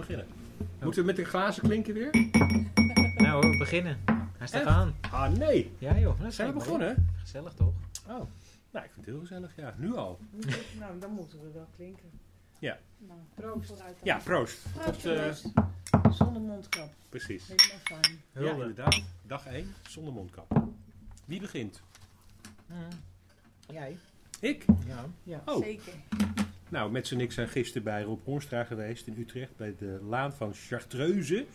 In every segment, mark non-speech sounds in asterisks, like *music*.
beginnen. Moeten we met de glazen klinken weer? Nou, we beginnen. Hij staat Echt? aan. Ah, nee. Ja joh, dat Zijn we begonnen? Gezellig toch? Oh. Nou, ik vind het heel gezellig. Ja, nu al. Nou, dan moeten we wel klinken. Ja. Nou, proost vooruit. Ja, proost. Proost, Tot, eh. Zonder mondkap. precies. Helemaal fijn. Ja, inderdaad. Dag 1, zonder mondkap. Wie begint? Mm. Jij? Ik? Ja. Ja, Oh. zeker. Nou, met z'n ik zijn gisteren bij Rob Hornstra geweest in Utrecht. Bij de Laan van Chartreuse.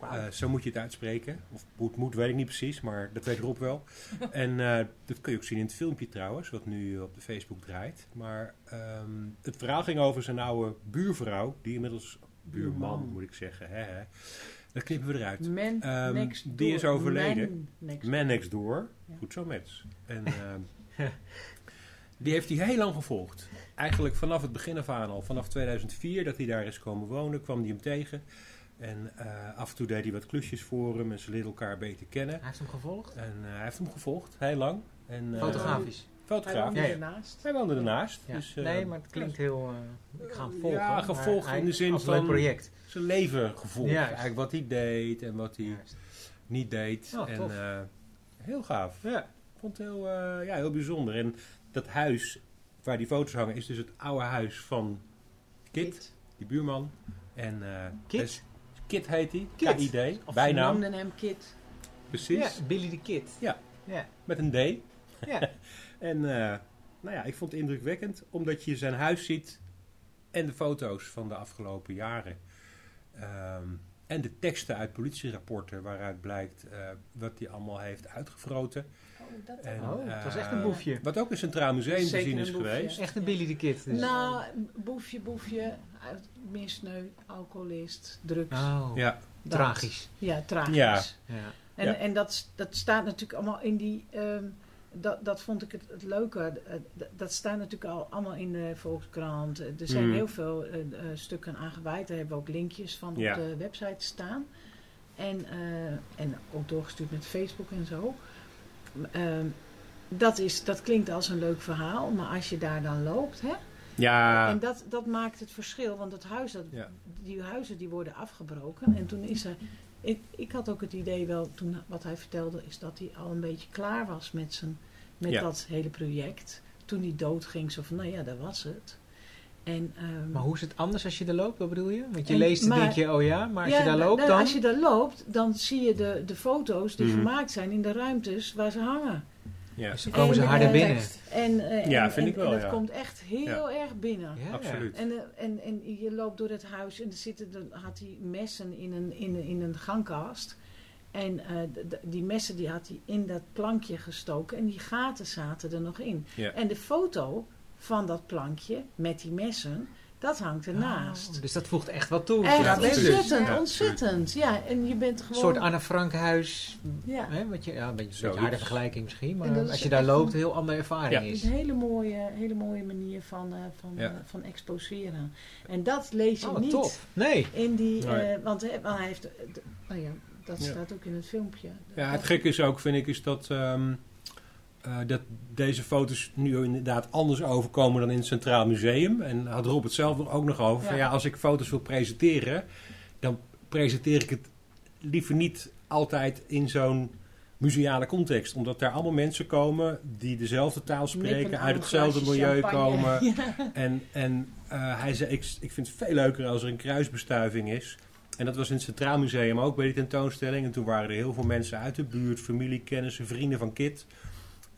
Eh, zo moet je het uitspreken. Of hoe het moet, weet ik niet precies. Maar dat weet Rob wel. *laughs* en eh, dat kun je ook zien in het filmpje trouwens. Wat nu op de Facebook draait. Maar ehm, het verhaal ging over zijn oude buurvrouw. Die inmiddels... Buurman, moet ik zeggen. Hè, hè. Dat knippen we eruit. Man Ehm, next door. die is overleden. Man next Man Next Door. Ja. Goed zo, Mets. En *laughs* ehm, die heeft hij heel lang gevolgd. Eigenlijk vanaf het begin af aan al. Vanaf 2004 dat hij daar is komen wonen, kwam hij hem tegen. En eh, af en toe deed hij wat klusjes voor hem en ze leerden elkaar beter kennen. Hij heeft hem gevolgd? En eh, hij heeft hem gevolgd, heel lang. En, eh, Fotografisch. Hij Fotograaf. woonde Ja, ja. ernaast. Hij woonde ernaast. Ja. Dus, eh, nee, maar het klinkt heel... eh, ik ga hem volgen. Ja, gevolgd hij- in de zin van- project. zijn leven gevolgd. Juist. Eigenlijk wat hij deed en wat hij Juist. niet deed. Oh, en tof. eh, heel gaaf. Ja. Ik vond het heel, eh, ja, heel bijzonder. En dat huis waar die foto's hangen is dus het oude huis van Kit, die buurman. En, eh, Kit? Kit heet hij. K-I-D. Ze Bijnaam. noemden hem Kit. Precies. Ja, Billy the Kid. Ja. Ja. Met een D. Ja. *laughs* En eh, nou ja, ik vond het indrukwekkend. Omdat je zijn huis ziet. En de foto's van de afgelopen jaren. Ehm, en de teksten uit politierapporten. Waaruit blijkt eh, wat hij allemaal heeft uitgefroten. Dat En, Oh, het was eh, echt een boefje. Wat ook een Centraal Museum te zien is geweest. Echt een Billy the Kid. Dus. Nou, boefje, boefje. Misneu, alcoholist, drugs. oh, dat. Ja, tragisch. Ja, tragisch. Ja. Ja. En, Ja. en dat, dat staat natuurlijk allemaal in die. ehm, dat, dat vond ik het, het leuke. eh, dat- Dat staat natuurlijk al allemaal in de Volkskrant. Eh, Er zijn Mm. heel veel eh, eh, stukken aan gewijd. Daar hebben we ook linkjes van Ja. op de website staan. En, eh, en ook doorgestuurd met Facebook en zo. Ehm, dat, is, dat klinkt als een leuk verhaal, maar als je daar dan loopt, hè, Ja, en dat, dat maakt het verschil, want het huis, dat, Ja. die huizen die worden afgebroken. En toen is er. Ik, ik had ook het idee wel, toen wat hij vertelde, is dat hij al een beetje klaar was met, zijn, met Ja. dat hele project. Toen hij doodging, zo van, nou ja, dat was het. En, ehm, Maar hoe is het anders als je er loopt? Wat bedoel je? Want je En- leest en denk je, oh ja, maar als Ja, je daar loopt dan... Als je daar loopt, dan zie je de, de foto's die Mhm. gemaakt zijn in de ruimtes waar ze hangen. ja. Dus dan komen ze harder binnen. En, eh, Ja, en, vind en- ik wel, en dat ja. komt echt heel erg binnen. Ja, absoluut. En, eh, en, en je loopt door het huis en er zitten, dan had hij messen in een, in, een- in een gangkast. En eh, die messen die had hij in dat plankje gestoken en die gaten zaten er nog in. Ja. En de foto van dat plankje met die messen, dat hangt ernaast. Oh, dus dat voegt echt wat toe. Echt Ja, ontzettend, Ja, ontzettend. Ja, en je bent Een gewoon... soort Anne Frank huis. ja, Hè, wat je, ja, een beetje een harde vergelijking misschien. En Maar als je daar loopt, een- een heel andere ervaring Ja. Het is. een hele mooie, hele mooie manier van, eh, van, Ja. eh, van exposeren. En dat lees je Oh, niet tof. Nee. in die... Nee. eh, want hij, heeft... nou ja, dat Ja. staat ook in het filmpje. Ja, het gekke is ook, vind ik, is dat, ehm, eh, dat deze foto's nu inderdaad anders overkomen dan in het Centraal Museum. En had Rob het zelf ook nog over. Van, Ja. ja, als ik foto's wil presenteren, dan presenteer ik het liever niet altijd in zo'n museale context. Omdat daar allemaal mensen komen die dezelfde taal spreken, uit hetzelfde milieu champagne. komen. *laughs* Ja. En, en eh, hij zei, ik, ik vind het veel leuker als er een kruisbestuiving is. En dat was in het Centraal Museum ook bij die tentoonstelling. En toen waren er heel veel mensen uit de buurt, familie, kennissen, vrienden van Kit.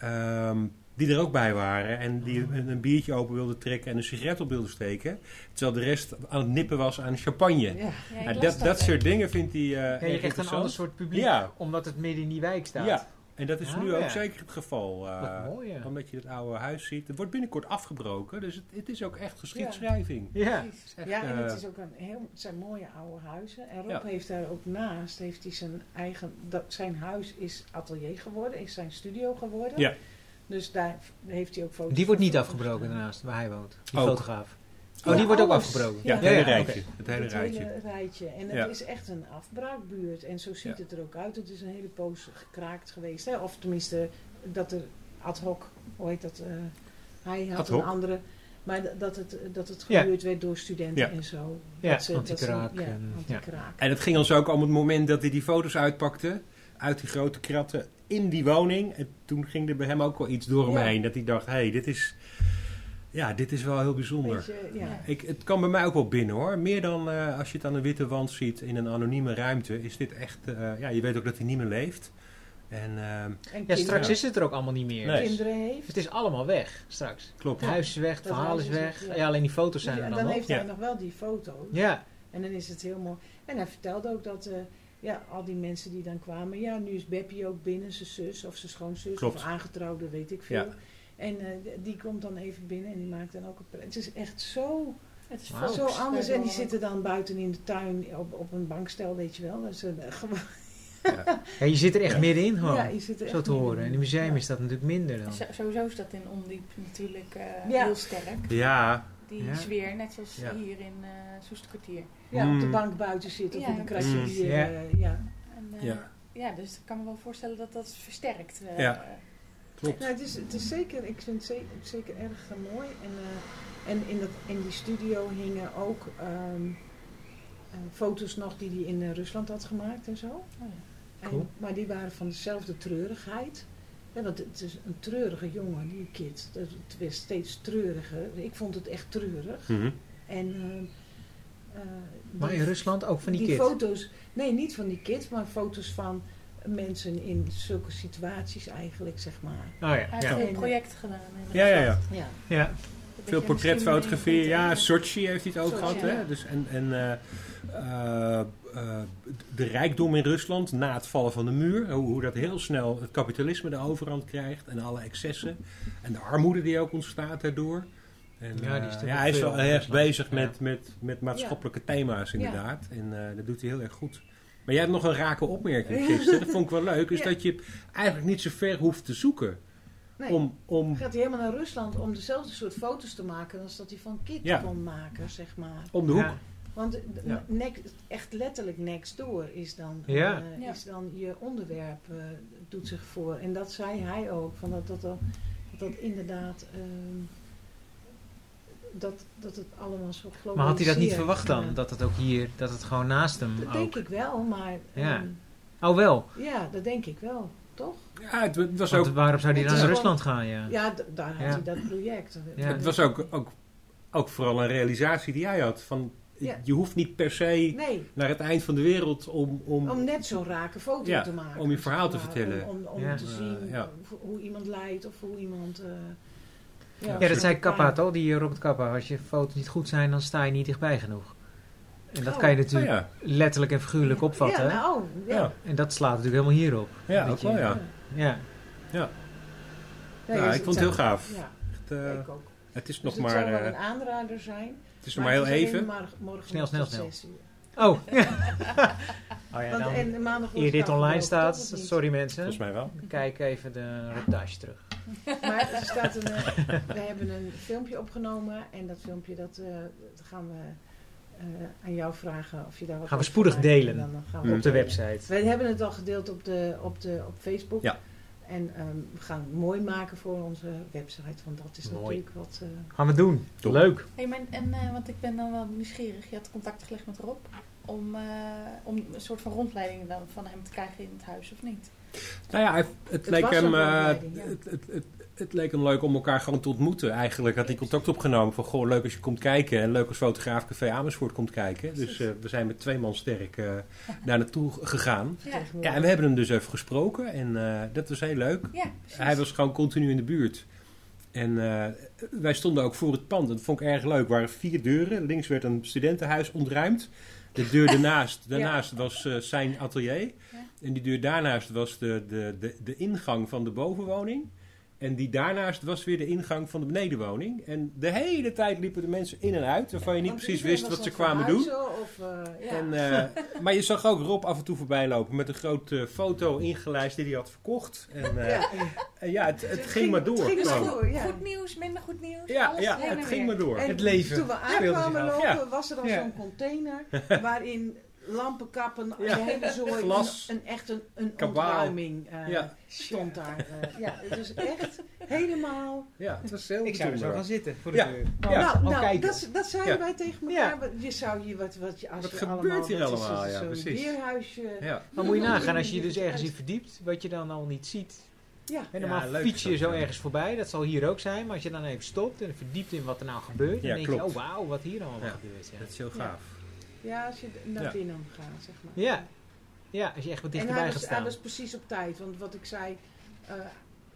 Ehm, die er ook bij waren. En die een, biertje open wilden trekken en een sigaret op wilden steken. Terwijl de rest aan het nippen was aan champagne. Ja. Nou, dat, dat soort dingen vindt hij eh Ja, je krijgt een interessant. ander soort publiek, Ja. omdat het midden in die wijk staat. En dat is Ah, nu ook ja. zeker het geval. eh, Wat mooi, ja. Omdat je het oude huis ziet. Het wordt binnenkort afgebroken. Dus het, het is ook echt geschiedschrijving. Ja. Precies. echt, ja, en het eh, is ook een heel, het zijn mooie oude huizen. En Rob Ja. heeft daar ook naast, heeft hij zijn eigen, dat, zijn huis is atelier geworden, is zijn studio geworden. Ja. Dus daar heeft hij ook foto's Die wordt niet afgebroken daarnaast, waar hij woont. Die Ook. fotograaf. Ja, Oh, die wordt ook alles. afgebroken. Ja, Ja, het hele rijtje. Het hele Het rijtje. hele rijtje. En het is echt een afbraakbuurt. En zo ziet Ja. het er ook uit. Het is een hele poos gekraakt geweest. Hè? Of tenminste, dat er ad hoc, hoe heet dat? eh, hij had Ad een andere Maar dat het, dat het Ja. gehuurd werd door studenten Ja. en zo. Ja, Dat ze- dat ze- anti-kraak Ja, en- anti-kraak. En het ging ons ook om het moment dat hij die foto's uitpakte. Uit die grote kratten in die woning. En toen ging er bij hem ook wel iets door hem heen. Dat hij dacht, hé, hey, dit is... Ja, dit is wel heel bijzonder. Ja. Ik, het kan bij mij ook wel binnen hoor. Meer dan eh, als je het aan een witte wand ziet in een anonieme ruimte. Is dit echt... eh, ja, je weet ook dat hij niet meer leeft. En ehm, En Ja, straks is het er ook allemaal niet meer. Nee. kinderen heeft. Het is allemaal weg straks. klopt. Het huis is weg, het Dat verhaal is weg. ja. Ja, alleen die foto's zijn Ja, er en dan dan nog. heeft hij Ja. nog wel die foto's. Ja, En dan is het heel mooi. En hij vertelde ook dat eh, ja, al die mensen die dan kwamen, ja, nu is Beppie ook binnen, zijn zus of zijn schoonzus Klopt. of aangetrouwde, weet ik veel. En eh, die komt dan even binnen en die maakt dan ook een Het is echt zo, Het is zo anders. En die zitten dan buiten in de tuin op, op een bankstel, weet je wel. Dat is *laughs* een, gewoon, ja je zit er echt middenin gewoon. ja, je zit er zo te horen. In een museum Ja. is dat natuurlijk minder dan. Sowieso is dat in Ondiep natuurlijk eh, Ja. heel sterk. Ja, Die Ja. sfeer, net zoals Ja. hier in eh Soesterkwartier. Ja, op de Mm. bank buiten zitten of op een kratje bier. Ja. eh, ja. En, eh, Ja. ja. dus ik kan me wel voorstellen dat dat versterkt. eh, Ja. Klopt. Nou, het, is, het is zeker, ik vind het zeker, zeker erg mooi. En, eh, en in, dat, in die studio hingen ook ehm, eh, foto's nog die hij in eh, Rusland had gemaakt en zo. Oh ja. En, maar die waren van dezelfde treurigheid. Ja, want het is een treurige jongen, die kid. Dat- Het werd steeds treuriger. Ik vond het echt treurig. Mhm. En, Maar die- in Rusland ook van die, die foto's, nee, niet van die kids, maar foto's van mensen in zulke situaties eigenlijk, zeg maar. Oh Hij ja, heeft ja. veel En- projecten gedaan. Ja, ja, ja. Ja. ja. Veel portretfotografie. Ja, een- Sochi heeft hij het ook Sochi, gehad. Hè? Dus en, en eh, eh, eh, de rijkdom in Rusland na het vallen van de muur. Hoe, hoe dat heel snel het kapitalisme de overhand krijgt. En alle excessen. En de armoede die ook ontstaat daardoor. En, Ja, die is ja, hij is wel erg bezig Ja. met, met, met maatschappelijke thema's Ja. inderdaad. En eh, dat doet hij heel erg goed. Maar jij hebt nog een rake opmerking *laughs* gisteren. Dat vond ik wel leuk. Is Ja. dat je eigenlijk niet zo ver hoeft te zoeken. Nee, Om, om, gaat hij helemaal naar Rusland om dezelfde soort foto's te maken als dat hij van Kit Ja. kon maken, zeg maar. om de hoek. Ja. Want Ja. echt letterlijk next door is dan, Ja. eh, Ja. is dan je onderwerp eh, doet zich voor. En dat zei hij ook, van dat, dat, dat, dat inderdaad... ehm, dat, dat het allemaal zo globaliseerd... Maar had hij dat niet verwacht dan? Ja. Dat het ook hier, dat het gewoon naast hem Dat ook... denk ik wel, maar... Ja. ehm, Oh wel. ja, dat denk ik wel, toch? Ja, het, het was Want ook waarom zou hij naar gewoon- Rusland gaan? Ja. Ja, daar had Ja. hij dat project. Ja. Het was ook, ook, ook vooral een realisatie die jij had. Van, Ja. Je hoeft niet per se Nee, naar het eind van de wereld om... om, om net zo'n rake foto Ja, te maken. om je verhaal te vertellen. Om, om, om Ja. te zien ja. hoe- hoe iemand lijdt of hoe iemand... eh, Ja, Ja, dat zei Kappa Kappa toch? Die Robert Kappa. Als je foto's niet goed zijn, dan sta je niet dichtbij genoeg. En dat Oh. kan je oh natuurlijk ja, letterlijk en figuurlijk opvatten. Ja, nou, ja. ja, En dat slaat natuurlijk helemaal hierop. ja, wel ja. Ja. Ja, ik vond het heel gaaf. Ja, Echt, eh, ik ook. het is Dus nog het maar, zou wel eh, een aanrader zijn. het is nog maar heel het even. maar morgen Snel, snel, snel. Oh. *laughs* oh ja, Want, dan, en maandag eer dit het online staat, sorry mensen, Volgens mij wel. kijk even de reportage terug. Maar er staat een, eh, we hebben een filmpje opgenomen en dat filmpje dat, eh, dat gaan we eh, aan jou vragen of je daar wat Gaan we spoedig delen. En dan gaan we. Op de delen. website. Wij hebben het al gedeeld op, de, op, de, op Facebook. Ja. En ehm, we gaan het mooi maken voor onze website, want dat is Mooi. natuurlijk wat... eh, Gaan we doen. Top. Leuk. Hey, maar, en, eh, want ik ben dan wel nieuwsgierig. Je had contact gelegd met Rob. Om, eh, om een soort van rondleiding dan van hem te krijgen in het huis, of niet? Nou ja, het, leek hem, eh, het, het, het, het leek hem leuk om elkaar gewoon te ontmoeten. Eigenlijk had hij contact opgenomen van, goh, leuk als je komt kijken. En leuk als fotograaf Café Amersfoort komt kijken. Dus eh, we zijn met twee man sterk eh, *laughs* daar naartoe gegaan. Ja, Ja, en we hebben hem dus even gesproken. En eh, dat was heel leuk. ja. Hij was gewoon continu in de buurt. En eh, wij stonden ook voor het pand. Dat vond ik erg leuk. Er waren vier deuren. Links werd een studentenhuis ontruimd. De deur *laughs* daarnaast, daarnaast was eh, zijn atelier. Ja. En die deur daarnaast was de, de, de, de ingang van de bovenwoning. En die daarnaast was weer de ingang van de benedenwoning. En de hele tijd liepen de mensen in en uit. Waarvan je niet want precies wist wat ze kwamen doen. Of, eh, ja. En, eh, *laughs* maar je zag ook Rob af en toe voorbij lopen met een grote foto ingelijst die hij had verkocht. En eh, ja. en ja, het, het, Het ging maar door. Het ging maar gewoon. door, ja. Goed nieuws, minder goed nieuws. Ja, alles ja het ging maar door. En Het leven Toen we aankwamen lopen, Ja. was er al Ja. zo'n container waarin lampenkappen, Ja. een hele zooi, *laughs* Glas. een, een echt een, een Kabaal. ontruiming eh, Ja. stond daar. eh, *laughs* ja, het is echt helemaal... Ja, het was heel Ik zou er zo gaan zitten voor de Ja. deur. Ja. nou, nou dat, dat zeiden Ja. wij tegen Ja. elkaar. Je zou hier wat, wat je als Wat je gebeurt allemaal, hier is allemaal? een- Ja, zo'n precies. weerhuisje. Ja. Maar moet je nagaan, als je je dus ergens in verdiept, wat je dan al niet ziet. Ja. En normaal Ja, fiets je zo ja. ergens voorbij, dat zal hier ook zijn. Maar als je dan even stopt en verdiept in wat er nou gebeurt, Ja, dan denk klopt. je, oh wauw, wat hier allemaal Ja. gebeurt. Ja. Dat is heel Ja. gaaf. Ja, als je naar Ja. binnen gaat, zeg maar. Ja. ja, als je echt wat En hij dichterbij gaat was, hij staan. was precies op tijd. Want wat ik zei, eh,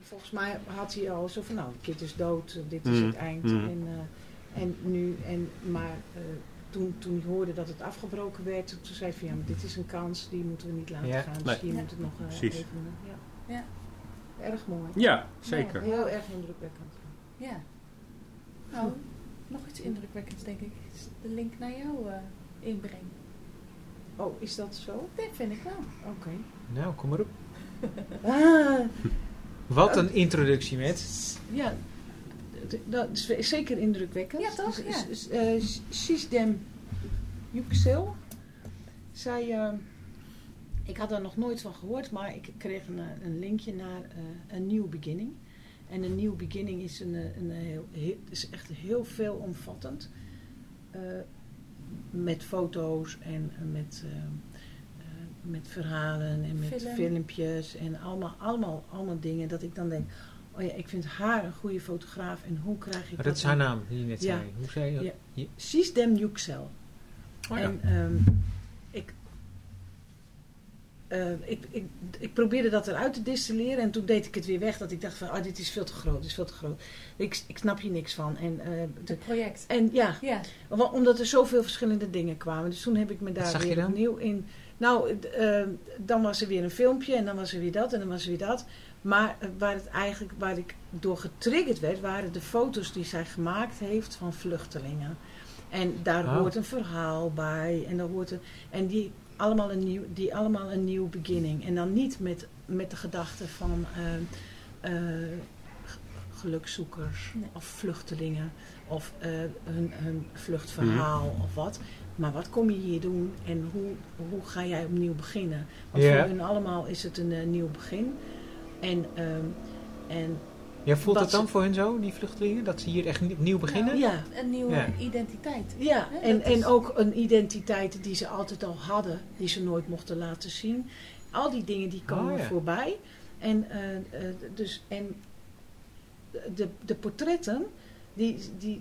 volgens mij had hij al zo van, nou, het kind is dood, dit is Mhm, het eind. mhm. En, eh, en nu, en, maar eh, toen, toen hij hoorde dat het afgebroken werd, toen zei hij van, ja, maar dit is een kans, die moeten we niet laten Ja. gaan. Dus Nee. hier Ja. moet het nog eh, Precies. even, ja. Ja. Erg mooi. Ja, zeker. Heel erg indrukwekkend. Ja. Nou, nog iets indrukwekkends denk ik. Is de link naar jouw eh, inbreng. Oh, is dat zo? Dat vind ik wel. Oké. Nou, kom maar op. *laughs* Ah, Wat een introductie met. ja, dat is zeker indrukwekkend. Ja, toch? Ja. dus, eh, Sisdem Yüksel. Zij, eh, ik had daar nog nooit van gehoord, maar ik kreeg een, eh, een linkje naar eh, een nieuw beginning. En een nieuw beginning is, een, een, heel, heel- is echt heel veelomvattend. Eh met foto's en eh, met, eh, eh, met verhalen en met Film. filmpjes en allemaal, allemaal, allemaal dingen dat ik dan denk, oh ja, ik vind haar een goede fotograaf en hoe krijg ik Maar dat is haar naam, die je net Ja. zei. Hoe zei je dat? Ja. Yüksel. Oh ja. En ehm, ik, eh, ik, ik, ik probeerde dat eruit te distilleren en toen deed ik het weer weg. Dat ik dacht van, ah, dit is veel te groot, dit is veel te groot. Ik, ik snap hier niks van. En, eh, de, Het project. en ja, Ja. omdat er zoveel verschillende dingen kwamen. Dus toen heb ik me daar weer opnieuw in... Nou, eh, dan was er weer een filmpje en dan was er weer dat en dan was er weer dat. Maar waar het eigenlijk, waar ik door getriggerd werd, waren de foto's die zij gemaakt heeft van vluchtelingen. En daar Oh. hoort een verhaal bij. En, daar hoort een, en die, allemaal een nieuw, die allemaal een nieuw beginning. En dan niet met, met de gedachte van eh, eh, gelukzoekers Nee. of vluchtelingen of eh, hun, hun vluchtverhaal of wat. Maar wat kom je hier doen en hoe, hoe ga jij opnieuw beginnen? Want voor hun allemaal is het een nieuw begin. En, ehm, en Ja, voelt het dan ze- voor hun zo, die vluchtelingen? Dat ze hier echt opnieuw beginnen? ja, Een nieuwe Ja. identiteit. Ja, en, is- en ook een identiteit die ze altijd al hadden, die ze nooit mochten laten zien. Al die dingen die komen Oh, ja. voorbij. En, eh, eh, dus, en de, de portretten, die, die,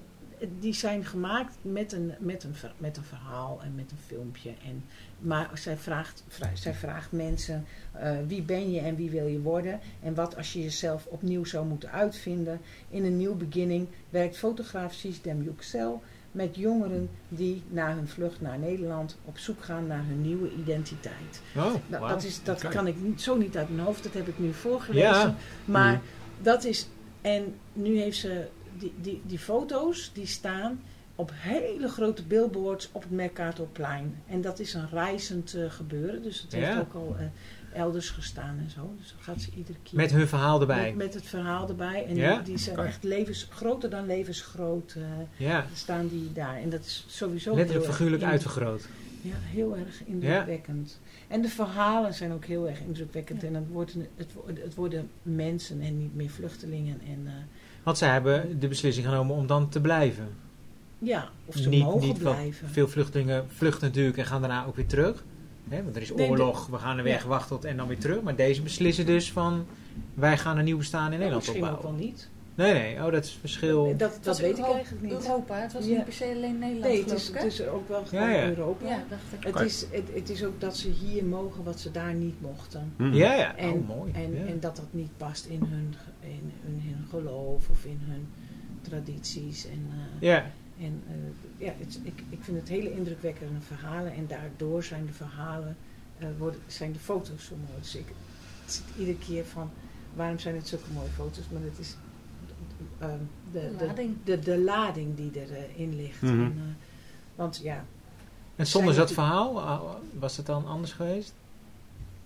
die zijn gemaakt met een, met, een, met een verhaal en met een filmpje. En, maar zij vraagt, vrij- zij vraagt mensen, eh, wie ben je en wie wil je worden? En wat als je jezelf opnieuw zou moeten uitvinden? In een nieuw beginning werkt fotograaf Sisdem Yüksel met jongeren die na hun vlucht naar Nederland op zoek gaan naar hun nieuwe identiteit. Oh, dat is, dat kan ik niet, zo niet uit mijn hoofd, dat heb ik nu voorgelezen. Ja. Maar Mhm. dat is, en nu heeft ze die, die, die foto's die staan op hele grote billboards op het Mercatorplein. En dat is een reizend eh, gebeuren, dus het heeft ook al eh, elders gestaan en zo. Dus dan gaat ze iedere keer. Met hun verhaal erbij. Met, met het verhaal erbij. En Ja? die, die zijn echt levens, groter dan levensgroot. eh, Ja, staan die daar. En dat is sowieso letterlijk heel erg figuurlijk uitvergroot. Ja, heel erg indrukwekkend. En de verhalen zijn ook heel erg indrukwekkend. Ja. En het, wordt het, het worden mensen en niet meer vluchtelingen. En eh, Want zij hebben de beslissing genomen om dan te blijven. ja, of ze Niet- mogen niet blijven. Veel vluchtelingen vluchten natuurlijk en gaan daarna ook weer terug. Hè, want er is oorlog, we gaan er weg, Ja. wachtelt en dan weer terug. Maar deze beslissen dus van, wij gaan een nieuw bestaan in Ja, Nederland misschien ook opbouwen. wel niet. Nee, nee, oh dat is verschil. Dat, dat was weet ik eigenlijk niet. Europa, het was Ja. niet per se alleen Nederland, Nee, het is, ik, het is ook wel gewoon Ja, ja. Europa. Ja, dacht ik. Het, is, het, het is ook dat ze hier mogen wat ze daar niet mochten. Mhm. Ja, ja, En, oh mooi. en, ja. en dat dat niet past in hun, in, in hun geloof of in hun tradities. En, eh, ja. En eh, ja, het, ik, ik vind het hele indrukwekkende verhalen. En daardoor zijn de verhalen, eh, worden, zijn de foto's zo mooi. Dus ik zit iedere keer van, waarom zijn het zulke mooie foto's? Maar het is eh, de, De de, lading. de, de lading die erin ligt. Mhm. En, eh, want ja, En zonder dat verhaal, ah, was het dan anders geweest?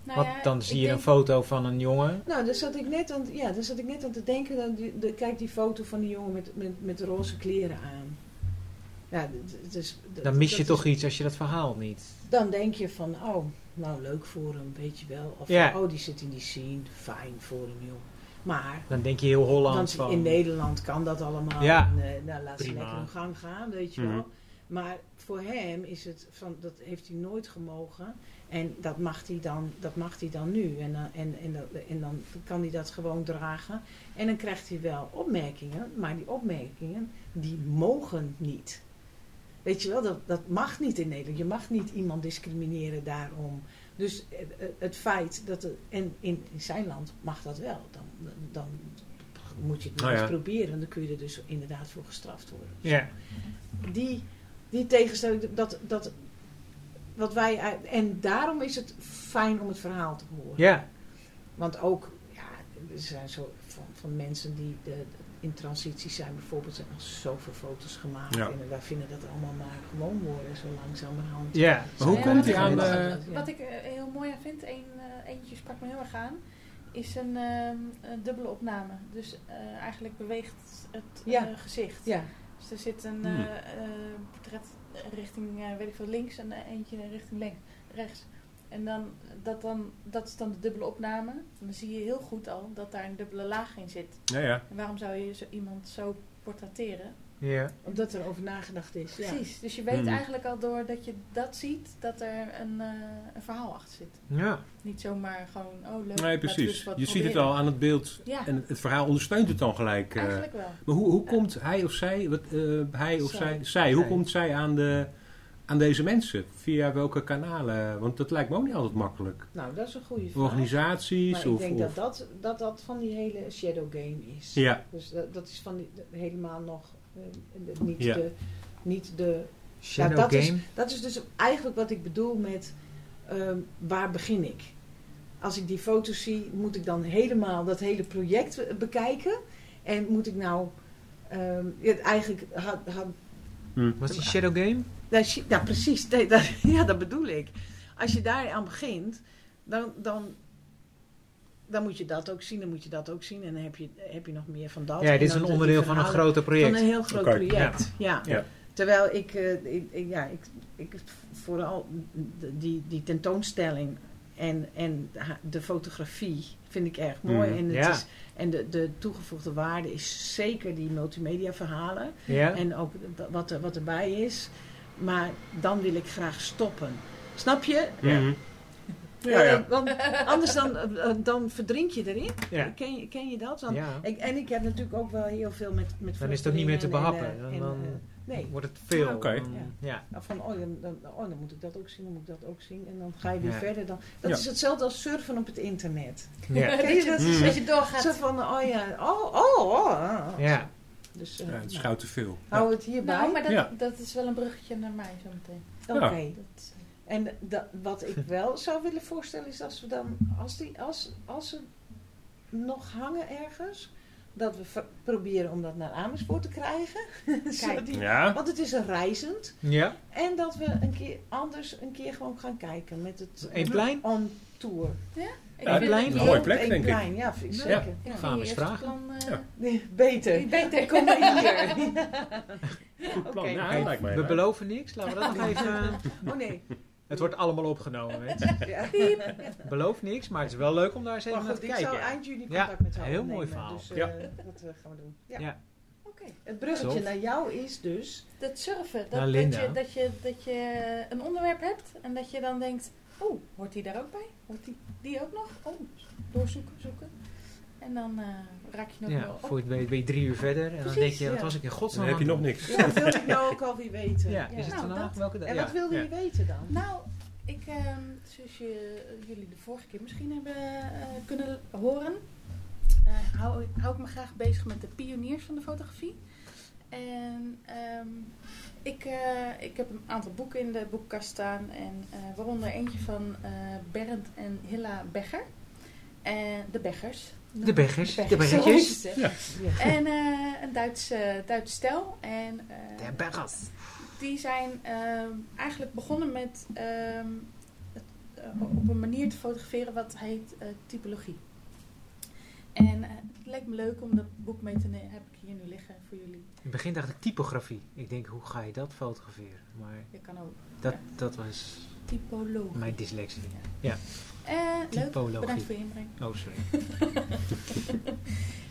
Nou dan zie je denk- een foto van een jongen. nou, daar zat ik net aan, ja, daar zat ik net aan te denken. Dan die, de, kijk die foto van die jongen met, met, met roze kleren aan. Ja, dus, Dan mis je dat toch is- iets als je dat verhaal niet... Dan denk je van, oh, nou leuk voor hem, weet je wel. Of Ja. oh, die zit in die scene, fijn voor hem, joh. Maar Dan denk je heel Holland van... in Nederland kan dat allemaal. Ja. En, eh, nou, laat ze Prima. lekker hun gang gaan, weet je Mhm. wel. Maar voor hem is het van, dat heeft hij nooit gemogen. En dat mag hij dan, dat mag hij dan nu. En, dan- en, en, dat- en dan kan hij dat gewoon dragen. En dan krijgt hij wel opmerkingen. Maar die opmerkingen, die mogen niet. Weet je wel, dat, dat mag niet in Nederland. Je mag niet iemand discrimineren daarom. Dus eh, eh, het feit dat... Het, en in, in zijn land mag dat wel. Dan, dan moet je het nog Nou ja. eens proberen. Dan kun je er dus inderdaad voor gestraft worden. Ja. Die, die tegenstelling, dat, dat, wat wij... En daarom is het fijn om het verhaal te horen. Ja. Want ook, ja, er zijn zo van, van mensen die de, in transitie zijn bijvoorbeeld, zijn al zoveel foto's gemaakt. Ja. En wij vinden dat allemaal maar gewoon worden, zo langzamerhand. Ja. Maar hoe komt wat- aan wat- de... Ja. Wat ik eh, heel mooi aan vind, een, eh, eentje sprak me heel erg aan, is een, ehm, een dubbele opname. Dus eh, eigenlijk beweegt het Ja. eh, gezicht. Ja, Dus er zit een Hmm. eh, eh, portret richting, eh, weet ik veel, links en eh, eentje richting links, rechts. En dan, dat, dan, dat is dan de dubbele opname. Dan zie je heel goed al dat daar een dubbele laag in zit. Ja, ja. En waarom zou je zo iemand zo portretteren? Ja. omdat er over nagedacht is. Ja. Precies. Dus je weet Hmm. eigenlijk al door dat je dat ziet, dat er een, eh, een verhaal achter zit. Ja. Niet zomaar gewoon, oh leuk. Nee, precies. Je ziet het al aan het beeld. Ja, En het verhaal ondersteunt het dan gelijk. eh. eigenlijk wel. Maar hoe, hoe komt hij of zij, wat, eh, hij of Zij. zij, zij, hoe komt zij aan, de, aan deze mensen? Via welke kanalen? Want dat lijkt me ook niet altijd makkelijk. Nou, dat is een goede vraag. Organisaties Maar ik of... denk of dat dat, dat dat van die hele shadow game is. Ja, Dus dat, dat is van die, de- helemaal nog eh, de- niet, Ja. de, niet de Shadow dat is- Game. Dat is dus eigenlijk wat ik bedoel met ehm, waar begin ik? Als ik die foto's zie, moet ik dan helemaal dat hele project eh, bekijken? En moet ik nou ehm, ja, eigenlijk had, had, hm. Wat is die Shadow Game? Zie- ja, precies, nee, dat, *laughs* ja, dat bedoel ik. Als je daar aan begint, dan, dan, dan moet je dat ook zien, dan moet je dat ook zien en dan heb je, heb je nog meer van dat. Ja, dit is een onderdeel van een groter van project. een heel groot project. Ja. Ja. Terwijl ik, eh, ik, ik- ja, ik, ik vooral die, die tentoonstelling en, en de fotografie vind ik erg mooi. Mhm. En, het Ja. is, en de, de toegevoegde waarde is zeker die multimedia verhalen. Ja. En ook wat, er, wat erbij is. Maar dan wil ik graag stoppen. Snap je? Ja. Mhm. Ja, Eh, ja. want anders dan, eh, dan verdrink je erin. Ja. Ken, je, ken je dat? Want Ja. ik, en ik heb natuurlijk ook wel heel veel met, met Dan is ook niet meer te vluchtelingen behappen. en, eh, Dan, en, dan eh, nee, wordt het veel. Ah, oké. Ja. Nou, van oh dan, dan, oh, dan moet ik dat ook zien, dan moet ik dat ook zien. En dan ga je weer Ja. verder. Dan, dat Ja. is hetzelfde als surfen op het internet. Ja. Ken je dat? Mm. Dat je doorgaat. Zo van, oh ja, oh, oh, oh. oh. Ja. Dus, eh, Ja, het is nou, gauw te veel. hou het hierbij. Nou, maar dat, Ja. dat is wel een bruggetje naar mij zometeen. Oké. Ja. Dat, En dat, wat ik wel zou willen voorstellen is als we dan, als, die, als, als ze nog hangen ergens, dat we proberen om dat naar Amersfoort te krijgen. *laughs* Zodat die- Ja, Want het is een reizend. Ja. En dat we een keer anders een keer gewoon gaan kijken met het Eén plein? on tour. ik Ja, vind plein? Een mooie plek, denk ik. plein, ja, vind ik Ja. zeker. Ja, Gaan we eens vragen. plan, eh, Ja. Nee, beter. Beter. Kom maar hier. *laughs* goed plan. Lijkt mij we beloven niks. Laten we dat nog even... Oh nee. Het wordt allemaal opgenomen. Weet je. Ja. Beloof niks, maar het is wel leuk om daar eens even naar te ik zou kijken. eind juli Ja, contact met haar heel opnemen. mooi verhaal. Dus eh, Ja. dat eh, gaan we doen. Ja. Ja. Oké. Het bruggetje naar jou is dus... Dat surfen, dat, dat, je, dat, je, dat je een onderwerp hebt en dat je dan denkt, oh, hoort die daar ook bij? Hoort die, die ook nog? Oh, doorzoeken, zoeken. En dan eh, raak je nog Ja, wel op. voor je ben je drie uur verder. En dan denk je, wat ja. was ik in Dan godsnaam heb je nog niks. Ja, wat wilde ik nou ook alweer weten? Ja, is het Nou, vandaag? dat. Welke dag? En Ja. wat wilde Ja. je weten dan? Nou, ik, ehm, zoals je, jullie de vorige keer misschien hebben eh, kunnen horen, eh, hou, hou ik me graag bezig met de pioniers van de fotografie. En ehm, ik, eh, ik heb een aantal boeken in de boekkast staan, en, eh, waaronder eentje van eh, Bernd en Hilla Begger. En de Beggers. De Beggers, de Beggertjes. het. Ja. Ja. En eh, een Duits, eh, Duits stel. En, eh, De Beggers. die zijn ehm, eigenlijk begonnen met ehm, het, op een manier te fotograferen wat heet eh, typologie. En eh, het leek me leuk om dat boek mee te nemen. Heb ik hier nu liggen voor jullie. Het begint eigenlijk typografie. Ik denk, hoe ga je dat fotograferen? Maar Je kan ook dat, Ja. dat was typologie. mijn dyslexie. Eh, leuk, Typologie. bedankt voor je inbreng. Oh, sorry. *laughs*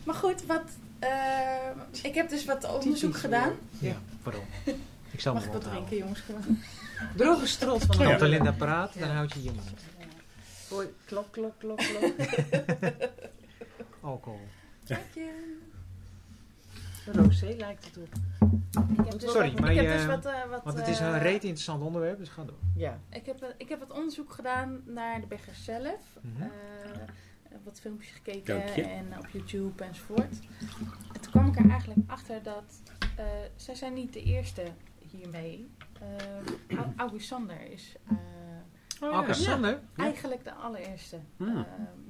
Maar goed, wat, eh, ik heb dus wat onderzoek Typisch gedaan. Ja, pardon. Ik zal Mag ik wat drinken, jongens? Droge strot van Als een Linda praat, dan Ja. houd je je mond. Hoi, klok, klok, klok, klok. *laughs* Alcohol. Dank Rosé lijkt het op. Ik heb dus, Sorry, maar ik heb je- dus wat, eh, wat, Want het is een eh, reet interessant onderwerp, dus ga door. Ja. Ik heb, eh, ik heb wat onderzoek gedaan naar de Beggars zelf. Eh, wat filmpjes gekeken en op YouTube enzovoort. En toen kwam ik er eigenlijk achter dat eh, zij zijn niet de eerste hiermee. Uh, August Sander is eh, Oh, ja. Eigenlijk de allereerste Hmm. eh,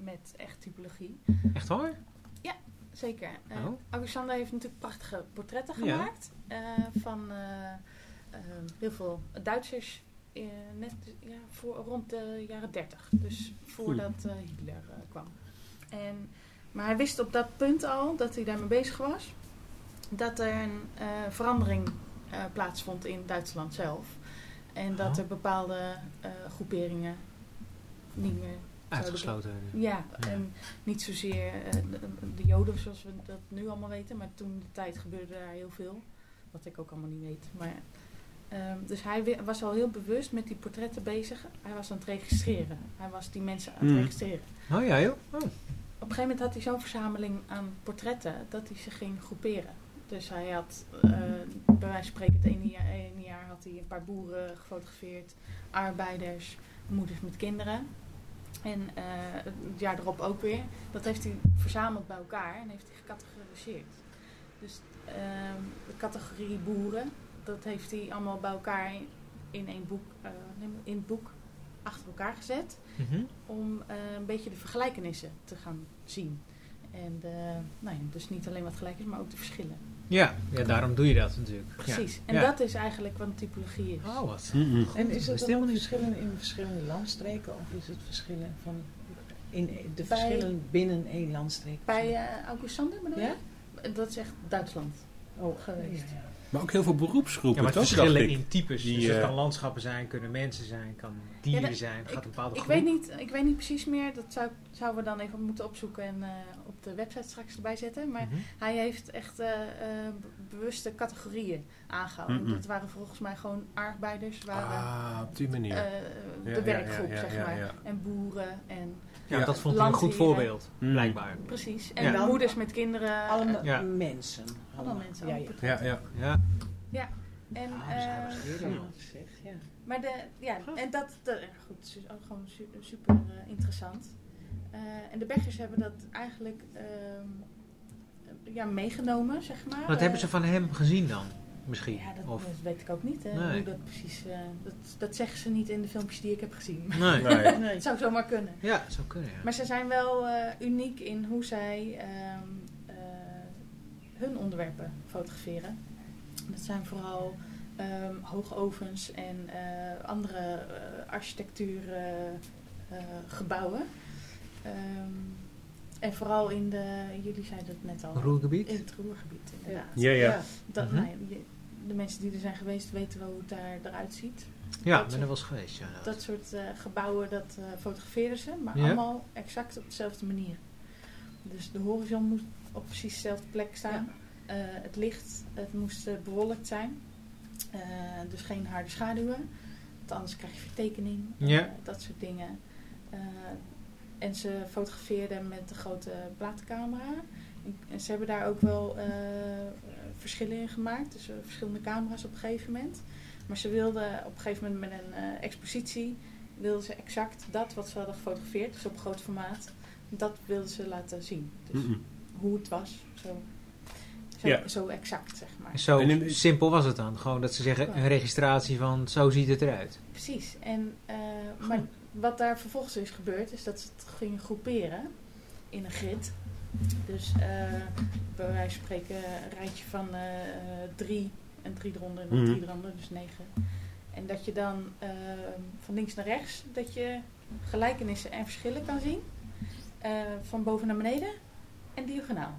met echt typologie. Echt waar? Zeker. Eh Oh. August Sander heeft natuurlijk prachtige portretten Ja. gemaakt eh, van heel veel Duitsers. net ja, voor, rond de jaren 30, dus voordat Hitler eh, kwam. En, maar hij wist op dat punt al dat hij daarmee bezig was, dat er een eh, verandering eh, plaatsvond in Duitsland zelf. En dat Oh. er bepaalde eh, groeperingen niet meer Uitgesloten. ja, Ja. en niet zozeer eh, de, de Joden zoals we dat nu allemaal weten, maar toen de tijd gebeurde daar heel veel. Wat ik ook allemaal niet weet. Maar, ehm, dus hij was al heel bewust met die portretten bezig. Hij was aan het registreren. Hij was die mensen aan het Mm. registreren. Oh ja, joh. Oh. Op een gegeven moment had hij zo'n verzameling aan portretten dat hij ze ging groeperen. Dus hij had, eh, bij wijze van spreken, het ene jaar, ene jaar had hij een paar boeren gefotografeerd, arbeiders, moeders met kinderen. En eh, het jaar erop ook weer. Dat heeft hij verzameld bij elkaar en heeft hij gecategoriseerd. Dus ehm, de categorie boeren, dat heeft hij allemaal bij elkaar in één boek, eh, in het boek achter elkaar gezet Mhm. om een beetje de vergelijkenissen te gaan zien. En de, nou ja, dus niet alleen wat gelijk is, maar ook de verschillen. Ja, ja, daarom doe je dat natuurlijk. Precies. Ja. En Ja. dat is eigenlijk wat een typologie is. Oh, wat. En is Dat het dan helemaal ook niet- verschillen in verschillende landstreken of is het verschillen van in de Bij- verschillen binnen één landstreek? Bij eh August Sander bedoel Ja? je? Dat is echt Duitsland. oh, geweest. ja, ja. Maar ook heel veel beroepsgroepen, Ja, maar het toch, verschillen in types. Die, dus het eh, kan landschappen zijn, kunnen mensen zijn, kan dieren Ja, dat- zijn. Het gaat een bepaalde Ik groep. weet, niet, ik weet niet precies meer, dat zou, zouden we dan even moeten opzoeken en eh, op de website straks erbij zetten. Maar Mhm. hij heeft echt eh, eh, be- bewuste categorieën aangehouden. Mhm. Dat waren volgens mij gewoon arbeiders, waren Ah, op die manier. eh, de ja, werkgroep, ja, ja, zeg ja, maar. ja. En boeren en Ja, Ja. dat vond hij een goed Landdieren. voorbeeld, Mm. blijkbaar. Precies. En. Dan- moeders met kinderen. Allemaal Ja. mensen. Allemaal mensen. Ja, ja. Ja, ja. Ja. En, Ah, dus eh, ja. ja. maar de, ja, en dat, dat ja, goed, het is ook gewoon su- super eh, interessant. Eh, en de Beggers hebben dat eigenlijk ehm, ja, meegenomen, zeg maar. Wat Eh, hebben ze van hem gezien dan? Misschien? Ja, dat, of... dat weet ik ook niet. Hè, Nee. Hoe dat precies. eh, dat, dat zeggen ze niet in de filmpjes die ik heb gezien. Nee. *laughs* Nee. Het zou zomaar kunnen. Ja, zou kunnen, ja. Maar ze zijn wel eh, uniek in hoe zij ehm, eh, hun onderwerpen fotograferen. Dat zijn vooral ehm, hoogovens en eh, andere eh, architectuurgebouwen. en vooral in de, jullie zeiden het net al, Roergebied? in het Roergebied inderdaad. Ja, ja. Dat, Mhm. nou ja, je- de mensen die er zijn geweest weten wel hoe het daar eruit ziet. Ja, ik ben er wel eens geweest, ja. Dat soort eh, gebouwen, dat eh fotografeerden ze, maar Ja. allemaal exact op dezelfde manier. Dus de horizon moest op precies dezelfde plek staan. Eh, het licht, het moest bewolkt zijn. Eh, dus geen harde schaduwen. Want anders krijg je vertekening. Ja. dat soort dingen. Eh, en ze fotografeerden met de grote platencamera. En- En ze hebben daar ook wel eh, verschillen in gemaakt. Dus eh, verschillende camera's op een gegeven moment. Maar ze wilden op een gegeven moment met een eh, expositie... wilden ze exact dat wat ze hadden gefotografeerd, dus op groot formaat... dat wilden ze laten zien. Dus hoe het was. Zo, zo, Ja. zo exact, zeg maar. Zo En in- simpel was het dan. Gewoon dat ze zeggen, een registratie van zo ziet het eruit. Precies. En, eh, maar wat daar vervolgens is gebeurd, is dat ze het gingen groeperen in een grid. Dus eh, bij wijze van spreken een rijtje van eh, drie en drie eronder en Mhm. drie eronder, dus negen. En dat je dan eh, van links naar rechts, dat je gelijkenissen en verschillen kan zien. Eh, van boven naar beneden en diagonaal.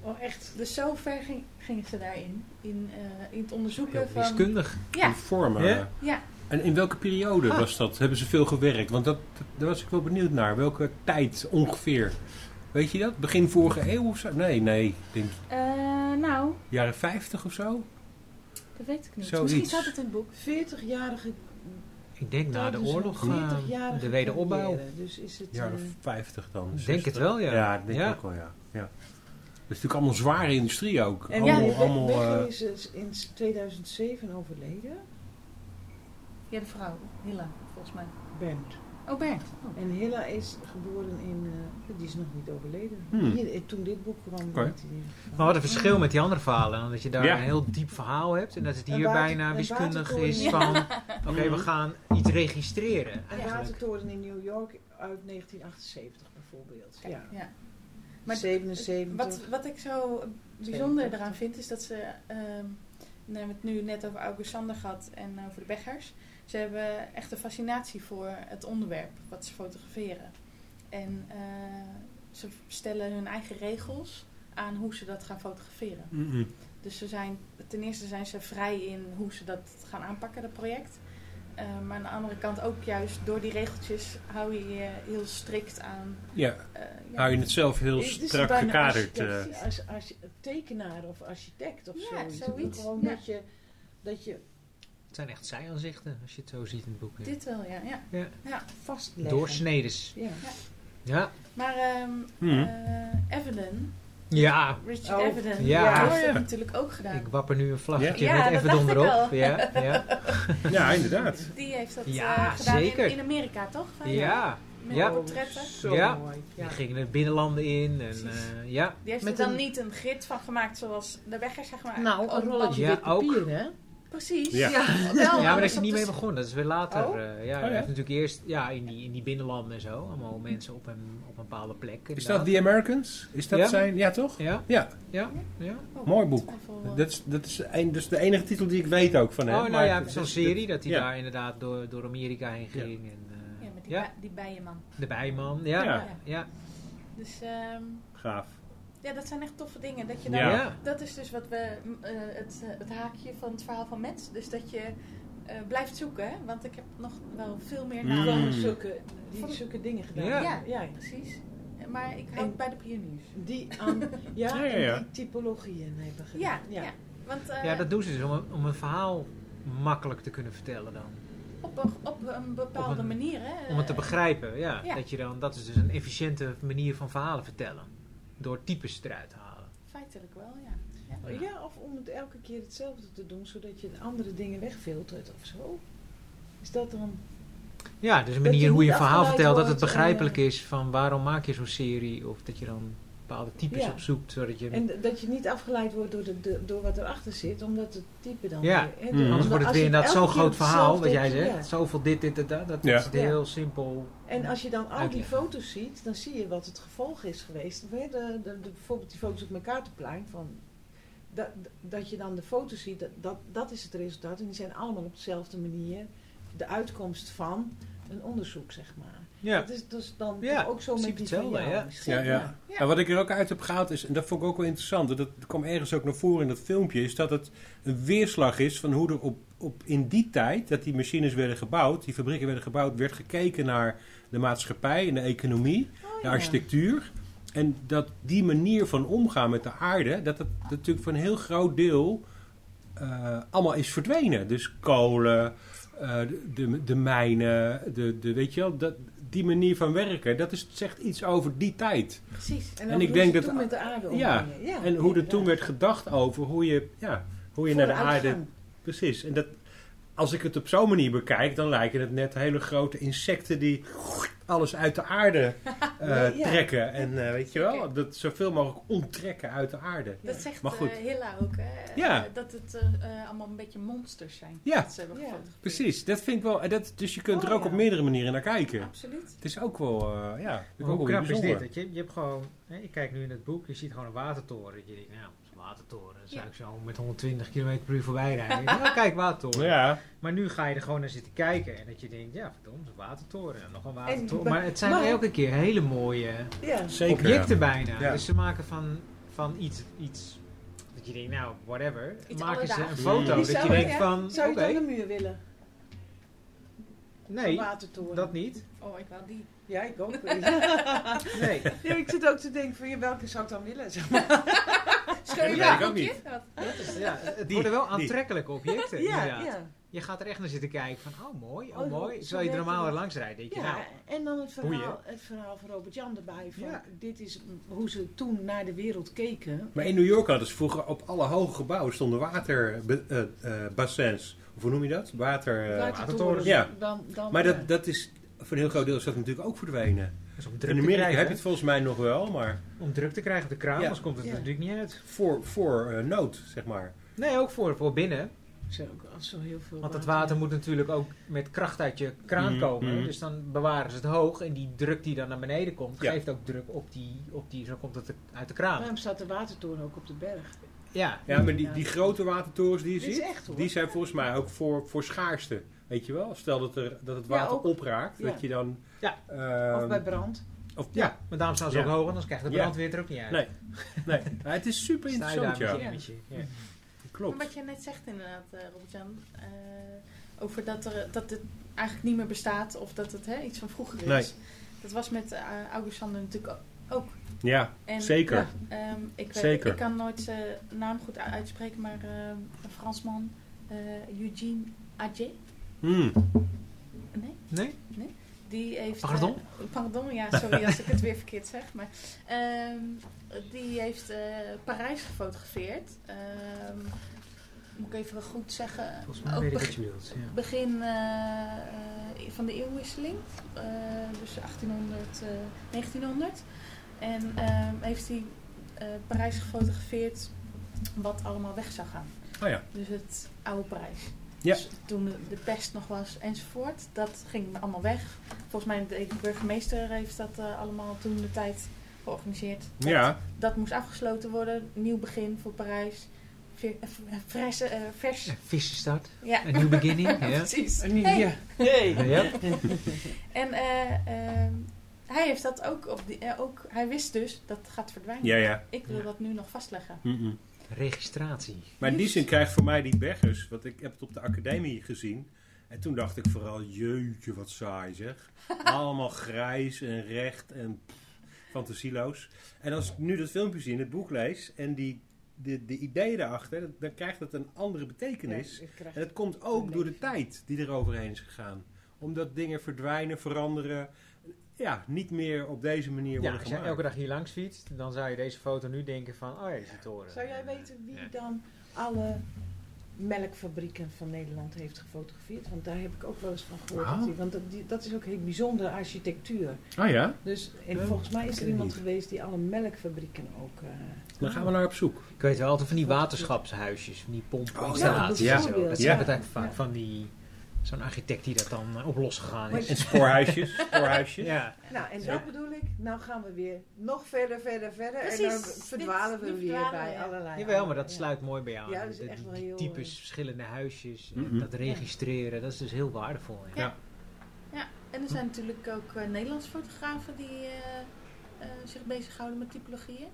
Oh, echt. Dus zo ver ging, gingen ze daarin. In, eh, in het onderzoeken Heel van... wiskundig. Ja, Die vormen. Ja. ja. En in welke periode Ah. was dat? Hebben ze veel gewerkt? Want dat, dat- daar was ik wel benieuwd naar. Welke tijd ongeveer? Weet je dat? Begin vorige eeuw of zo? Nee, nee. Ik denk Eh, nou, jaren 50 of zo? dat weet ik niet. Zoiets. Misschien staat het in het boek. 40-jarige. Ik denk na de oorlog, eh, 40-jarige de wederopbouw. Dus is het. Jaren eh, 50 dan. Ik denk het wel, ja. Ja, ik denk Ja. ook wel, ja. ja. Dat is natuurlijk allemaal zware industrie ook. en allemaal, ja, allemaal, eh, is eh, in 2007 overleden. Ja, de vrouw. Hilla, volgens mij. Bernd. Oh, Bernd. Oh. En Hilla is geboren in. eh, die is nog niet overleden. Hmm. Hier, eh, toen dit boek kwam. Maar wat een verschil met die andere verhalen. Dat je daar Ja. een heel diep verhaal hebt. En dat het hier bijna wiskundig is Ja. van... *laughs* Oké, we gaan iets registreren. Een watertoren in New York uit 1978 bijvoorbeeld. Kijk, ja. ja. Maar 77. Wat, wat ik zo bijzonder eraan vind, is dat ze... ehm we hebben het nu net over August Sander gehad en over de Beggars. Ze hebben echt een fascinatie voor het onderwerp wat ze fotograferen. En eh, ze stellen hun eigen regels aan hoe ze dat gaan fotograferen. Dus ze zijn, ten eerste zijn ze vrij in hoe ze dat gaan aanpakken, dat project. Eh, maar aan de andere kant ook juist door die regeltjes hou je je heel strikt aan. Ja, eh, ja. hou je het zelf heel Het strak gekaderd. eh. Als, als, je- tekenaar of architect of Ja, zoiets. zoiets, Gewoon ja. dat je. Dat je Het zijn echt zijaanzichten, als je het zo ziet in het boek. ja. Dit wel, ja. ja. vastlegt. Doorsnedes. Ja. Ja. Maar ehm Hmm. eh, Evelyn, Ja, Richard Oh, Evelyn, ja. die heeft Ja. het natuurlijk ook gedaan. ik wapper nu een vlaggetje Ja, met dat dacht ik erop. Ja, ja. *laughs* Ja, inderdaad. Die heeft dat Ja, eh, gedaan zeker. In, in Amerika, toch? Van, ja. Met Ja. portretten. Zo Ja. mooi. Ja. Die gingen de binnenlanden in. En, eh, ja. Die heeft Met er dan een- niet een grid van gemaakt zoals de weggers, zeg maar. Nou, Ook een rolletje Ja, wit papier, hè? Precies. Ja. ja, maar daar anders is hij niet mee begonnen. Dat is weer later. Oh? eh, ja, Oh, hij ja? heeft natuurlijk eerst ja, in, die, in die binnenlanden en zo. Allemaal mensen op een, op een bepaalde plek. Is dat The Americans? Is dat Ja. zijn? Ja, toch? Ja, Ja, ja, ja. Oh, mooi boek. Dat is, dat, is een, dat is de enige titel die ik weet ook van hem. Oh, nou maar ja, zo'n serie dat hij ja. daar inderdaad door, door Amerika heen Ja. ging. En, eh, Ja, met die, bij- die bijenman. de bijman. Ja, Ja. ja. ja. Dus ehm, Gaaf. Ja, dat zijn echt toffe dingen. Dat, je dan, Ja. dat is dus wat we, m, eh, het, eh, het haakje van het verhaal van Mets. Dus dat je eh, blijft zoeken, hè? want ik heb nog wel veel meer Mm. Gewoon zulke, die Van- zulke dingen gedaan. Ja. Ja. ja. Precies. Maar ik houd En- bij de pioniers. Die aan, ja, *laughs* Ja, ja, ja. en die typologieën hebben gedaan. Ja, ja. Want eh, ja, dat doen ze dus om een, om een verhaal makkelijk te kunnen vertellen dan. op, een, op een bepaalde Op een- manier, hè? Om het te begrijpen, ja. ja. Dat, je dan, dat is dus een efficiënte manier van verhalen vertellen. Door types eruit te halen. Feitelijk wel, ja. Ja, of om het elke keer hetzelfde te doen, zodat je andere dingen wegfiltert of zo. Is dat dan... Ja, dus een manier je hoe je een verhaal vertelt, dat het begrijpelijk eh, is van waarom maak je zo'n serie. Of dat je dan bepaalde types Ja. opzoekt, zodat je... En dat je niet afgeleid wordt door, de, de- door wat erachter zit, omdat het type dan Ja. weer... hè, Mm. Anders wordt het weer inderdaad zo'n groot verhaal, wat jij zegt. ja. Zoveel dit, dit, dit, dat. Dat Ja. is het Ja. heel simpel. En als je dan al die foto's ziet, dan zie je wat het gevolg is geweest. De, de- bijvoorbeeld die foto's op mijn kaartenplein. Van, dat, dat je dan de foto's ziet, dat, dat, dat is het resultaat. En die zijn allemaal op dezelfde manier de uitkomst van een onderzoek, zeg maar. Ja. Dat is dus dan Ja, ook zo met die van hetzelfde, jou ja. misschien. Ja, ja. Ja. En wat ik er ook uit heb gehaald is, en dat vond ik ook wel interessant, dat, dat kwam ergens ook naar voren in dat filmpje, is dat het een weerslag is van hoe er op, op in die tijd, dat die machines werden gebouwd, die fabrieken werden gebouwd, werd gekeken naar de maatschappij en de economie, Oh, de ja. architectuur. En dat die manier van omgaan met de aarde, dat het dat natuurlijk voor een heel groot deel eh, allemaal is verdwenen. Dus kolen, eh, de, de, de mijnen, de, de, weet je wel, dat, die manier van werken, dat is, zegt iets over die tijd. Precies. En, En ik denk dat- toen met de aarde Ja, en hoe er toen werd gedacht over hoe je, ja, hoe je naar de aarde... Vooruitgang. Precies. En dat, als ik het op zo'n manier bekijk, dan lijken het net hele grote insecten die alles uit de aarde *laughs* eh, Nee, ja. trekken. En eh, weet je wel, dat zoveel mogelijk onttrekken uit de aarde. Dat zegt Maar goed. eh, Hilla ook, hè? Ja. Dat het allemaal een beetje monsters zijn. Ja. Dat ze hebben Ja. Precies, dat vind ik wel. en Dat, dus je kunt er Oh, ook ja. op meerdere manieren naar kijken. Absoluut. Het is ook wel, eh, ja, ik ook hoe wel knap is dit? bijzonder. Dat je, je hebt gewoon, hè, je kijkt nu in het boek, je ziet gewoon een watertoren. Dat je denkt, nou, watertoren. Dan zou Ja. ik zo met 120 km per uur voorbij rijden. Ja, kijk, watertoren. Ja, Maar nu ga je er gewoon naar zitten kijken. En dat je denkt, ja, verdomd, een watertoren. En nog een En- watertoren. maar het zijn maar- elke keer hele mooie Ja. zeker. objecten bijna. Ja. Dus ze maken van, van iets, iets... Dat je denkt, nou, whatever. Iets maken ze een foto dat je zou- denkt ja, van, Zou je het aan de muur willen? nee, dat niet. Oh, ik wou die. Ja, ik ook. *laughs* Nee. ja, ik zit ook te denken van, ja, welke zou ik dan willen? Je Ja, dat ik ook boekje? niet. Wat? Ja, het Die, worden wel die. aantrekkelijke objecten, *laughs* ja, inderdaad. ja. Je gaat er echt naar zitten kijken van, oh mooi, oh, Oh, mooi. Terwijl je er normaal er langs rijdt, denk je Ja, nou... en dan het verhaal, het verhaal van Robert Jan erbij. Van, Ja. Dit is hoe ze toen naar de wereld keken. Maar in New York hadden ze vroeger op alle hoge gebouwen stonden waterbassins. of hoe noem je dat? Water... eh, Watertorens. Ja. Dan, dan, maar dat, dat is, voor een heel groot deel is dat natuurlijk ook verdwenen. Dus om In druk te Amerika krijgen, heb je het volgens mij nog wel, maar om druk te krijgen op de kraan, Ja. anders komt het Ja. natuurlijk niet uit. voor, voor eh, nood, zeg maar. Nee, ook voor, voor binnen. Zo, ook al zo heel veel Want het water moet natuurlijk ook met kracht uit je kraan Mhm, komen. mhm. Dus dan bewaren ze het hoog. En die druk die dan naar beneden komt, Ja. geeft ook druk op die, op die... Zo komt het uit de kraan. Daarom staat de watertoren ook op de berg. Ja. Ja, maar die, die grote watertorens die je ziet, echt die zijn volgens mij ook voor, voor schaarste. Weet je wel? Stel dat, er, dat het water opraakt, Ja. dat je dan... Ja. ehm, of bij brand. of- Ja, ja. maar daarom staan ze Ja. ook hoog, anders krijgt de Ja. brandweer er ook niet uit. Nee. nee. Maar het is super interessant, ja. Ja. Maar Klopt. wat je net zegt inderdaad, eh Robert-Jan, eh, over dat, er, dat het eigenlijk niet meer bestaat of dat het hè, iets van vroeger is. Nee. Dat was met uh, August Sander natuurlijk ook. Ja, En, zeker. Ja. ehm, ik, weet- Zeker. ik kan nooit zijn naam goed uitspreken, maar ehm, een Fransman, eh, Eugene Adje, Hmm. nee? Nee? Die heeft, Pardon? eh, pardon, ja, *laughs* sorry als ik het weer verkeerd zeg. Maar, ehm, die heeft eh, Parijs gefotografeerd. Ehm, moet ik even goed zeggen. Volgens mij ook weet ik beg- wat je wilt. Ja. begin van de eeuwwisseling. eh, dus 1800, eh, 1900. En ehm, heeft hij eh, Parijs gefotografeerd wat allemaal weg zou gaan. Oh ja. Dus het oude Parijs. Ja. Dus toen de, de pest nog was enzovoort. Dat ging allemaal weg. Volgens mij de burgemeester heeft dat eh, allemaal toen de tijd georganiseerd. Dat, Ja, dat moest afgesloten worden. Nieuw begin voor Parijs. Ver, eh, vers, eh, vers. Een vissenstart. Ja, Een new beginning. *laughs* ja. precies. En nu, Hey. ja. Hey. *laughs* Ja. En eh, ehm, hij heeft dat ook op die, eh, ook. Hij wist dus dat het gaat verdwijnen. ja, ja. Ik wil Ja. dat nu nog vastleggen. Mm-mm. Registratie. Maar in die zin krijgt voor mij die Bergers, want ik heb het op de academie gezien. En toen dacht ik vooral, jeetje wat saai zeg. *laughs* Allemaal grijs en recht en pff, fantasieloos. En als ik nu dat filmpje zie en het boek lees en die, de, de ideeën daarachter, dan- krijgt het een andere betekenis. Ja, En het komt ook door de tijd die er overheen is gegaan. Omdat dingen verdwijnen, veranderen, ja, niet meer op deze manier Ja, worden als je gemaakt. elke dag hier langs fietst, dan zou je deze foto nu denken van, oh ja, is die toren. Zou jij weten wie Ja. dan alle melkfabrieken van Nederland heeft gefotografeerd? Want daar heb ik ook wel eens van gehoord. Dat die- want dat, die- dat is ook heel bijzondere architectuur. Oh ja? Dus en Ja, volgens mij is er iemand niet. geweest die alle melkfabrieken ook... eh, Dan gaan we naar op zoek. Ik weet wel altijd van die waterschapshuisjes, van die pompinstallaties ja, zo. bijvoorbeeld. Dat Ja. zijn altijd vaak Ja. van die, zo'n architect die dat dan eh, op losgegaan is. En spoorhuisjes. spoorhuisjes. *laughs* Ja, Nou, en Ja. dat bedoel ik. Nou gaan we weer nog verder, verder, verder. en Precies. dan verdwalen we weer verdwalen bij ja. allerlei... jawel, maar dat ja. sluit mooi bij aan. Ja, dat is De- echt wel heel, types, eh, verschillende huisjes, en Mhm. dat registreren, dat is dus heel waardevol. Ja. Ja. Ja, en er zijn natuurlijk ook eh, Nederlandse fotografen die eh, eh, zich bezighouden met typologieën.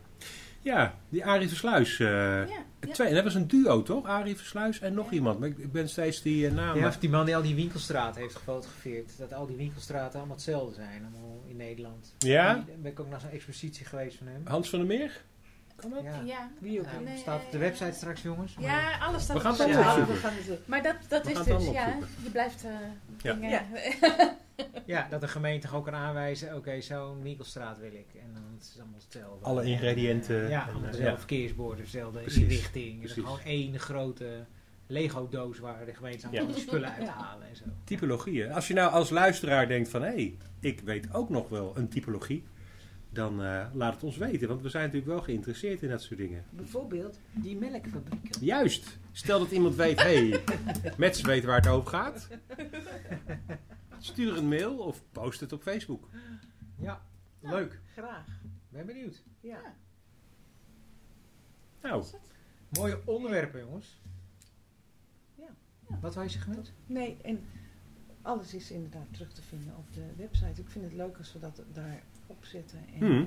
Ja, die Arie Versluis. eh, ja, ja. Twee, en dat was een duo toch? Arie Versluis en nog Ja. iemand. Maar ik, ik ben steeds die eh, naam. Ja, of die man die al die winkelstraten heeft gefotografeerd. Dat al die winkelstraten allemaal hetzelfde zijn, allemaal in Nederland. Ja? Die- ben ik ook naar zo'n expositie geweest van hem. Hans van der Meer? Kan dat? Ja. Ja. Wie ook. Nee, staat op de eh, website straks, jongens. Maar- Ja, alles staat We gaan op de website. opzoeken. we gaan het... Maar dat, dat We is dus, ja, opzoeken. je blijft eh Ja. *laughs* Ja. Dat de gemeente toch ook kan aanwijzen, oké, zo'n winkelstraat wil ik. En dan is het allemaal hetzelfde. Alle ingrediënten. Ja, en, allemaal eh, dezelfde ja. verkeersborden, dezelfde Precies, inrichting. Is precies. gewoon één grote Lego-doos waar de gemeente allemaal Ja. die spullen uithalen en zo. Typologieën. Als je nou als luisteraar denkt van... hé, hey, ik weet ook nog wel een typologie... dan eh, laat het ons weten. Want we zijn natuurlijk wel geïnteresseerd in dat soort dingen. Bijvoorbeeld die melkfabrieken. Juist. Stel dat iemand weet... hé, hey, *laughs* Mets weet waar het over gaat. Stuur een mail of post het op Facebook. Ja, Nou, leuk. Graag. Ben benieuwd. Ja. Nou, Mooie onderwerpen, jongens. Ja. Wat wou je net? Nee, en alles is inderdaad terug te vinden op de website. Ik vind het leuk als we dat daar opzetten. En, Hmm. eh,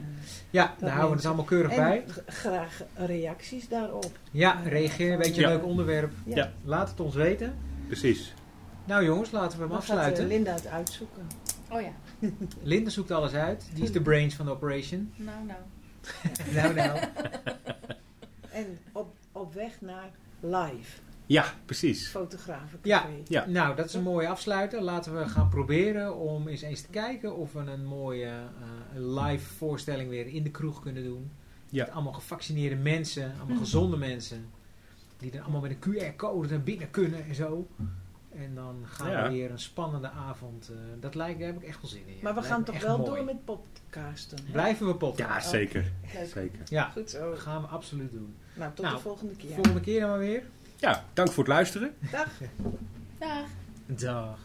Ja, daar houden we het allemaal keurig en bij. graag reacties daarop. Ja, reageer. Weet je, Ja. leuk onderwerp. Ja. Ja. Laat het ons weten. Precies. Nou jongens, laten we hem Dan afsluiten. eh, Linda het uitzoeken. Oh ja. *laughs* Linda zoekt alles uit. Die is de brains van de operation. Nou, nou. *laughs* nou, nou. *laughs* En op, op weg naar live. Ja, precies. Fotografencafé. Ja. Ja. Nou, dat is een mooie afsluiter. Laten we gaan proberen om eens eens te kijken of we een mooie eh, live voorstelling weer in de kroeg kunnen doen. Ja. Met allemaal gevaccineerde mensen, allemaal gezonde mensen. Die er allemaal met een QR-code naar binnen kunnen en zo. En dan gaan Ja. we weer een spannende avond. eh, dat lijkt, daar heb ik echt wel zin in. ja. Maar we Dat gaan toch wel mooi. door met podcasten. hè? Blijven we poppen. Ja, zeker. Leuk. Zeker. Ja, Goed zo. dat gaan we absoluut doen. Nou, tot Nou, de volgende keer. Volgende keer dan maar weer. Ja, dank voor het luisteren. Dag. Dag. Dag.